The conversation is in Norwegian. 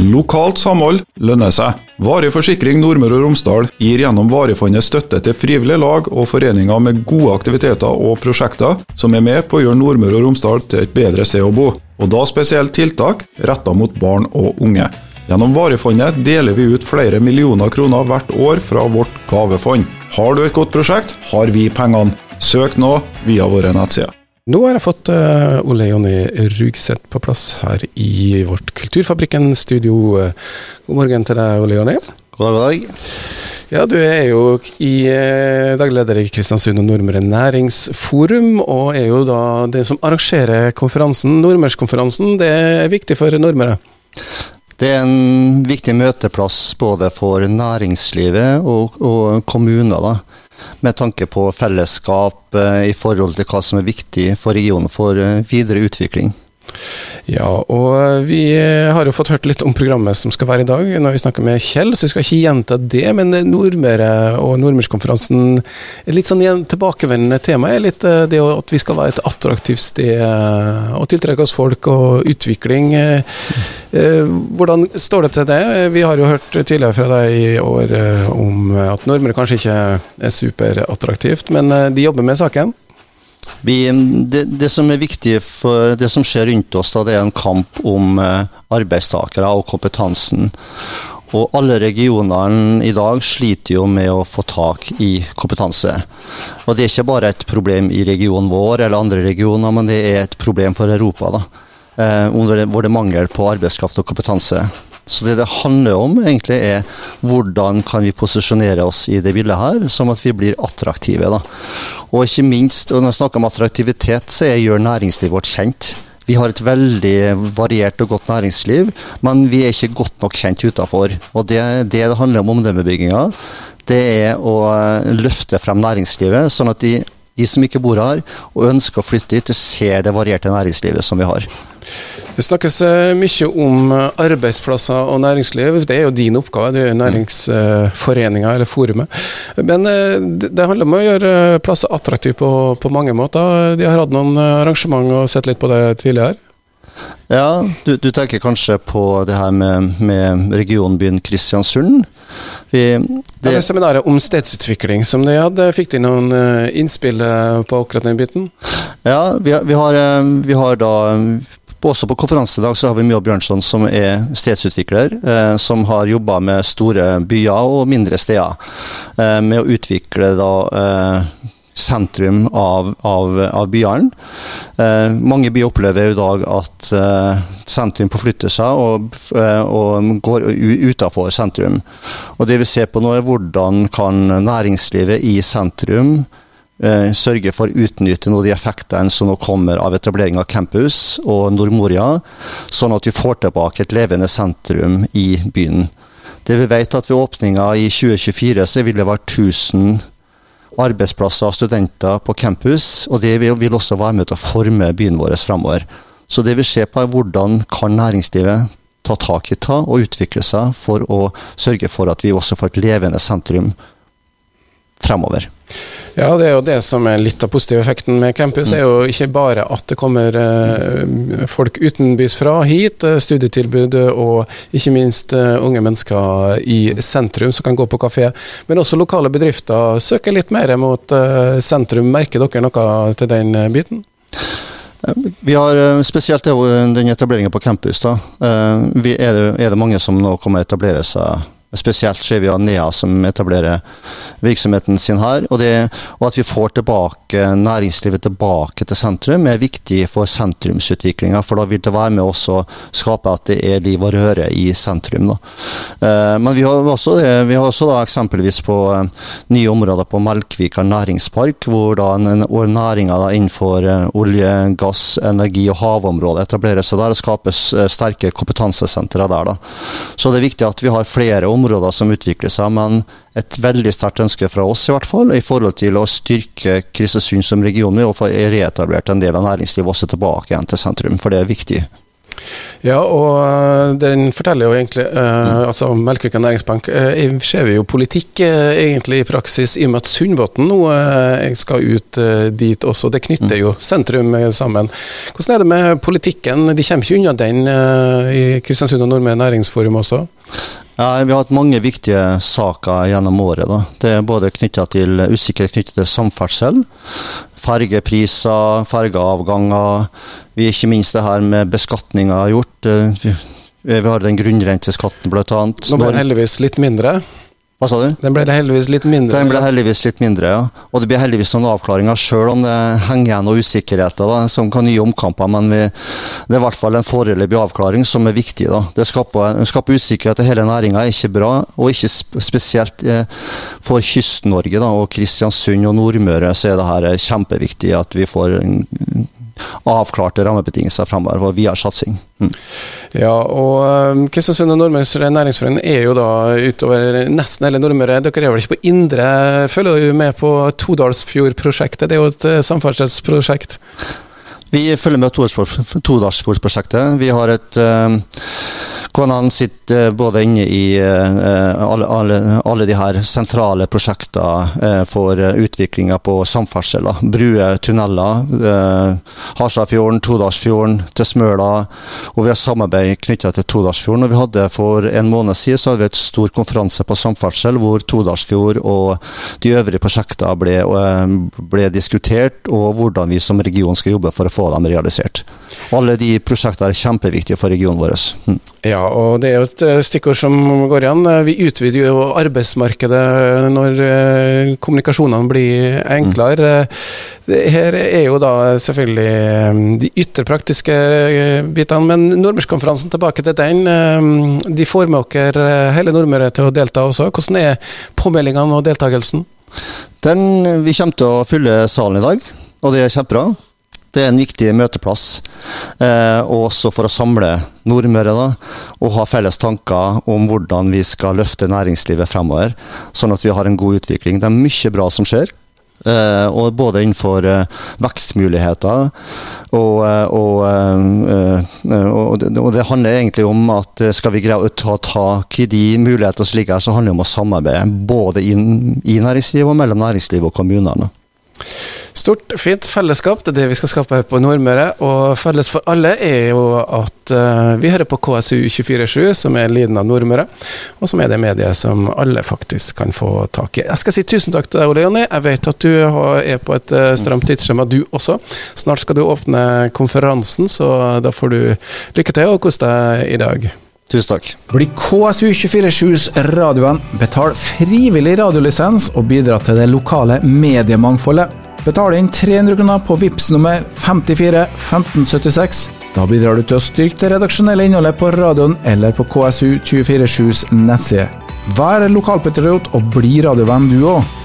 Lokalt samhold lønner seg. Varig forsikring Nordmøre og Romsdal gir gjennom Varefondet støtte til frivillige lag og foreninger med gode aktiviteter og prosjekter som er med på å gjøre Nordmøre og Romsdal til et bedre sted å bo, og da spesielt tiltak retta mot barn og unge. Gjennom Varefondet deler vi ut flere millioner kroner hvert år fra vårt gavefond. Har du et godt prosjekt, har vi pengene. Søk nå via våre nettsider. Nå har jeg fått uh, Ole Jonny Rugseth på plass her i vårt Kulturfabrikken-studio. God morgen til deg, Ole Jonny. God dag, god dag. Ja, Du er jo i eh, daglig leder i Kristiansund og Nordmøre Næringsforum, og er jo da det som arrangerer konferansen. Nordmørskonferansen, det er viktig for Nordmøre? Det er en viktig møteplass både for næringslivet og, og kommuner. da med tanke på fellesskap eh, i forhold til hva som er viktig for regionen for eh, videre utvikling. Ja, og vi har jo fått hørt litt om programmet som skal være i dag, når vi snakker med Kjell, så vi skal ikke gjenta det. Men Nordmøre og Nordmørskonferansen er litt sånn tilbakevendende tema er litt eh, det at vi skal være et attraktivt sted og tiltrekke oss folk og utvikling. Eh, hvordan står det til det? Vi har jo hørt tidligere fra deg i år eh, om at Nordmøre kanskje ikke er superattraktivt, men de jobber med saken? Vi, det, det, som er viktig for det som skjer rundt oss, da, det er en kamp om eh, arbeidstakere og kompetansen. Og alle regionene i dag sliter jo med å få tak i kompetanse. Og det er ikke bare et problem i regionen vår eller andre regioner, men det er et problem for Europa. da, eh, Hvor det er mangel på arbeidskraft og kompetanse. Så det det handler om, egentlig er hvordan kan vi posisjonere oss i det bildet her, som at vi blir attraktive. da. Og ikke minst, og når jeg snakker om attraktivitet, så gjør næringslivet vårt kjent. Vi har et veldig variert og godt næringsliv, men vi er ikke godt nok kjent utafor. Og det, det det handler om omdømmebygginga, det er å løfte frem næringslivet, sånn at de, de som ikke bor her og ønsker å flytte hit, ser det varierte næringslivet som vi har. Det snakkes eh, mye om eh, arbeidsplasser og næringsliv. Det er jo din oppgave, det er næringsforeninga eller forumet. Men eh, det handler om å gjøre plasser attraktive på, på, mange måter. De har hatt noen arrangement og sett litt på det tidligere? Ja, du, du tenker kanskje på det her med, med regionbyen Kristiansund? Vi, det, det seminaret om stedsutvikling som de hadde, fikk de noen innspill på akkurat den biten? Ja, vi, vi, har, vi har da også på konferansedag så har vi Mjå Bjørnson, som er stedsutvikler, eh, som har jobba med store byer og mindre steder. Eh, med å utvikle da eh, sentrum av, av, av byene. Eh, mange byer opplever i dag at eh, sentrum forflytter seg og, eh, og går utafor sentrum. Og Det vi ser på nå er hvordan kan næringslivet i sentrum sørge for å utnytte noen av de effektene som nå kommer av etablering av campus og Nordmoria, sånn at vi får tilbake et levende sentrum i byen. Det vi vet at Ved åpninga i 2024 så vil det være 1000 arbeidsplasser og studenter på campus, og det vil også være med til å forme byen vår fremover. Så det vi ser på er hvordan kan næringslivet ta tak i ta og utvikle seg for å sørge for at vi også får et levende sentrum fremover. Ja, det er jo det som er litt av positiv effekten med campus. er jo ikke bare at det kommer eh, folk utenbys fra hit, eh, studietilbud og ikke minst eh, unge mennesker i sentrum som kan gå på kafé, men også lokale bedrifter søker litt mer mot sentrum. Merker dere noe til den biten? Vi har spesielt den etableringen på campus. da. Er det, er det mange som nå kommer å etablere seg Spesielt ser vi jo NEA som etablerer virksomheten sin her. Og, det, og, at vi får tilbake næringslivet tilbake til sentrum er viktig for sentrumsutviklinga. For da vil det være med å skape at det er liv og røre i sentrum. Da. men vi har også, vi har også da, eksempelvis på eh, nye områder på Melkvika næringspark, hvor da næringa innenfor eh, olje, gass, energi og havområdet etablerer seg der og skapes eh, sterke kompetansesentre der. Da. Så det er viktig at vi har flere områder områder som utvikler seg, men et veldig sterkt ønske fra oss i hvert fall, i forhold til å styrke Kristiansund som region og få reetablert en del av næringslivet også tilbake igjen til sentrum, for det er viktig. Ja, og eh, den forteller jo egentlig uh, altså Melkvika næringsbank eh, ser vi jo politikk eh, egentlig i praksis, i og med at Sundbotn nå eh, skal ut dit også. Det knytter jo sentrum sammen. Hvordan er det med politikken? De kommer ikke unna den i Kristiansund og Nordmøre næringsforum også? Ja, Vi har hatt mange viktige saker gjennom året. Da. Det er både knytta til usikkerhet knyttet til samferdsel, fergepriser, fergeavganger. Vi ikke minst det her med beskatninga gjort. Vi, vi har den grunnrenteskatten bl.a. Nå blir det heldigvis litt mindre? Hva sa du? Den ble heldigvis litt mindre? Den ble heldigvis litt mindre, ja. Og det blir heldigvis noen avklaringer, sjøl om det henger igjen noen usikkerheter da, som kan gi omkamper. Men vi, det er i hvert fall en foreløpig avklaring som er viktig. da. Det skaper, skaper usikkerhet til hele næringa, er ikke bra. Og ikke spesielt eh, for Kyst-Norge og Kristiansund og Nordmøre så er det her kjempeviktig at vi får avklarte rammebetingelser fremover for videre satsing. Mm. Ja, og um, Kristiansund og Nordmøres næringsforening er jo da utover nesten hele Nordmøre. Dere er vel ikke på Indre? Følger du med på Todalsfjordprosjektet? Det er jo et uh, samferdselsprosjekt? Vi følger med Todalsfjordprosjektet. Vi har et uh, KNN sitter både inne i eh, alle, alle, alle de her sentrale prosjektene eh, for utviklinga på samferdsel. Bruer, tunneler. Eh, Harstadfjorden, Todalsfjorden til Smøla. Og vi har samarbeid knytta til Todalsfjorden. Og vi hadde For en måned siden så hadde vi et stor konferanse på samferdsel hvor Todalsfjord og de øvrige prosjektene ble, ble diskutert, og hvordan vi som region skal jobbe for å få dem realisert. Alle de prosjektene er kjempeviktige for regionen vår. Mm. Ja, og det er jo et eh, stikkord som går igjen. Eh, vi utvider jo arbeidsmarkedet når eh, kommunikasjonene blir enklere. Mm. Her er jo da selvfølgelig de ytre praktiske bitene, men Nordmørskonferansen, tilbake til den. De får med dere hele Nordmøre til å delta også. Hvordan er påmeldingene og deltakelsen? Den, vi kommer til å fylle salen i dag, og det er kjempebra. Det er en viktig møteplass, eh, også for å samle Nordmøre. da, Og ha felles tanker om hvordan vi skal løfte næringslivet fremover, sånn at vi har en god utvikling. Det er mye bra som skjer. Eh, og både innenfor eh, vekstmuligheter og, eh, og, eh, eh, og, og, det handler egentlig om at skal vi greie å ta tak i de mulighetene som ligger her, så handler det om å samarbeide både inn, i næringslivet og mellom næringslivet og kommunene. Stort, fint fellesskap, det er det vi skal skape her på Nordmøre. Og felles for alle er jo at uh, vi hører på KSU247, som er lyden av Nordmøre. Og som er det mediet som alle faktisk kan få tak i. Jeg skal si tusen takk til deg, Ole Jonny. Jeg vet at du er på et uh, stramt tidsskjema, du også. Snart skal du åpne konferansen, så da får du lykke til og kos deg i dag. Tusen takk. Bli KSU247s radioen. Betal frivillig radiolisens og bidra til det lokale mediemangfoldet. Betal inn 300 kroner på VIPS nummer 54 1576. Da bidrar du til å styrke det redaksjonelle innholdet på radioen eller på KSU247s nettside. Vær lokalpatriot og bli radiovenn du òg.